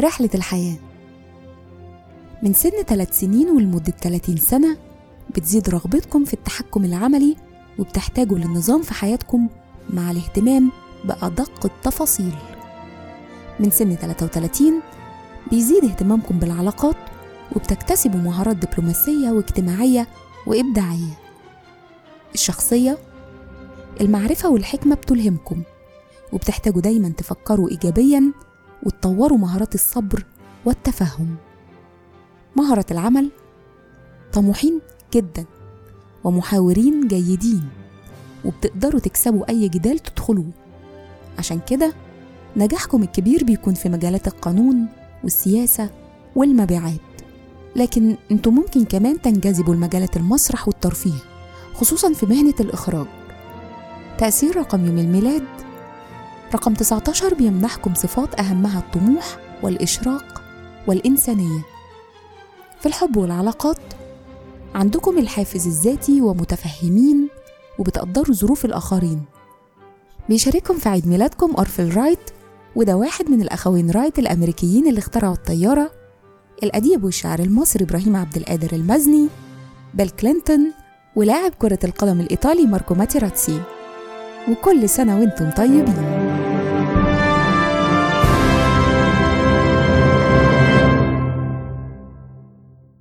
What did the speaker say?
رحلة الحياة. من سن ثلاث سنين ولمدة 30 سنة بتزيد رغبتكم في التحكم العملي وبتحتاجوا للنظام في حياتكم مع الاهتمام بأدق التفاصيل. من سن 33 بيزيد اهتمامكم بالعلاقات وبتكتسبوا مهارات دبلوماسية واجتماعية وإبداعية. الشخصية المعرفة والحكمة بتلهمكم وبتحتاجوا دايما تفكروا إيجابيا وتطوروا مهارات الصبر والتفهم. مهرة العمل طموحين جدا ومحاورين جيدين وبتقدروا تكسبوا أي جدال تدخلوه. عشان كده نجاحكم الكبير بيكون في مجالات القانون والسياسة والمبيعات. لكن أنتوا ممكن كمان تنجذبوا لمجالات المسرح والترفيه خصوصا في مهنة الإخراج. تأثير رقم يوم الميلاد رقم 19 بيمنحكم صفات أهمها الطموح والإشراق والإنسانية. في الحب والعلاقات عندكم الحافز الذاتي ومتفهمين وبتقدروا ظروف الآخرين. بيشارككم في عيد ميلادكم أرفل رايت وده واحد من الأخوين رايت الأمريكيين اللي اخترعوا الطيارة الأديب والشاعر المصري إبراهيم عبد القادر المازني بيل كلينتون ولاعب كرة القدم الإيطالي ماركو ماتيراتسي. وكل سنة وأنتم طيبين.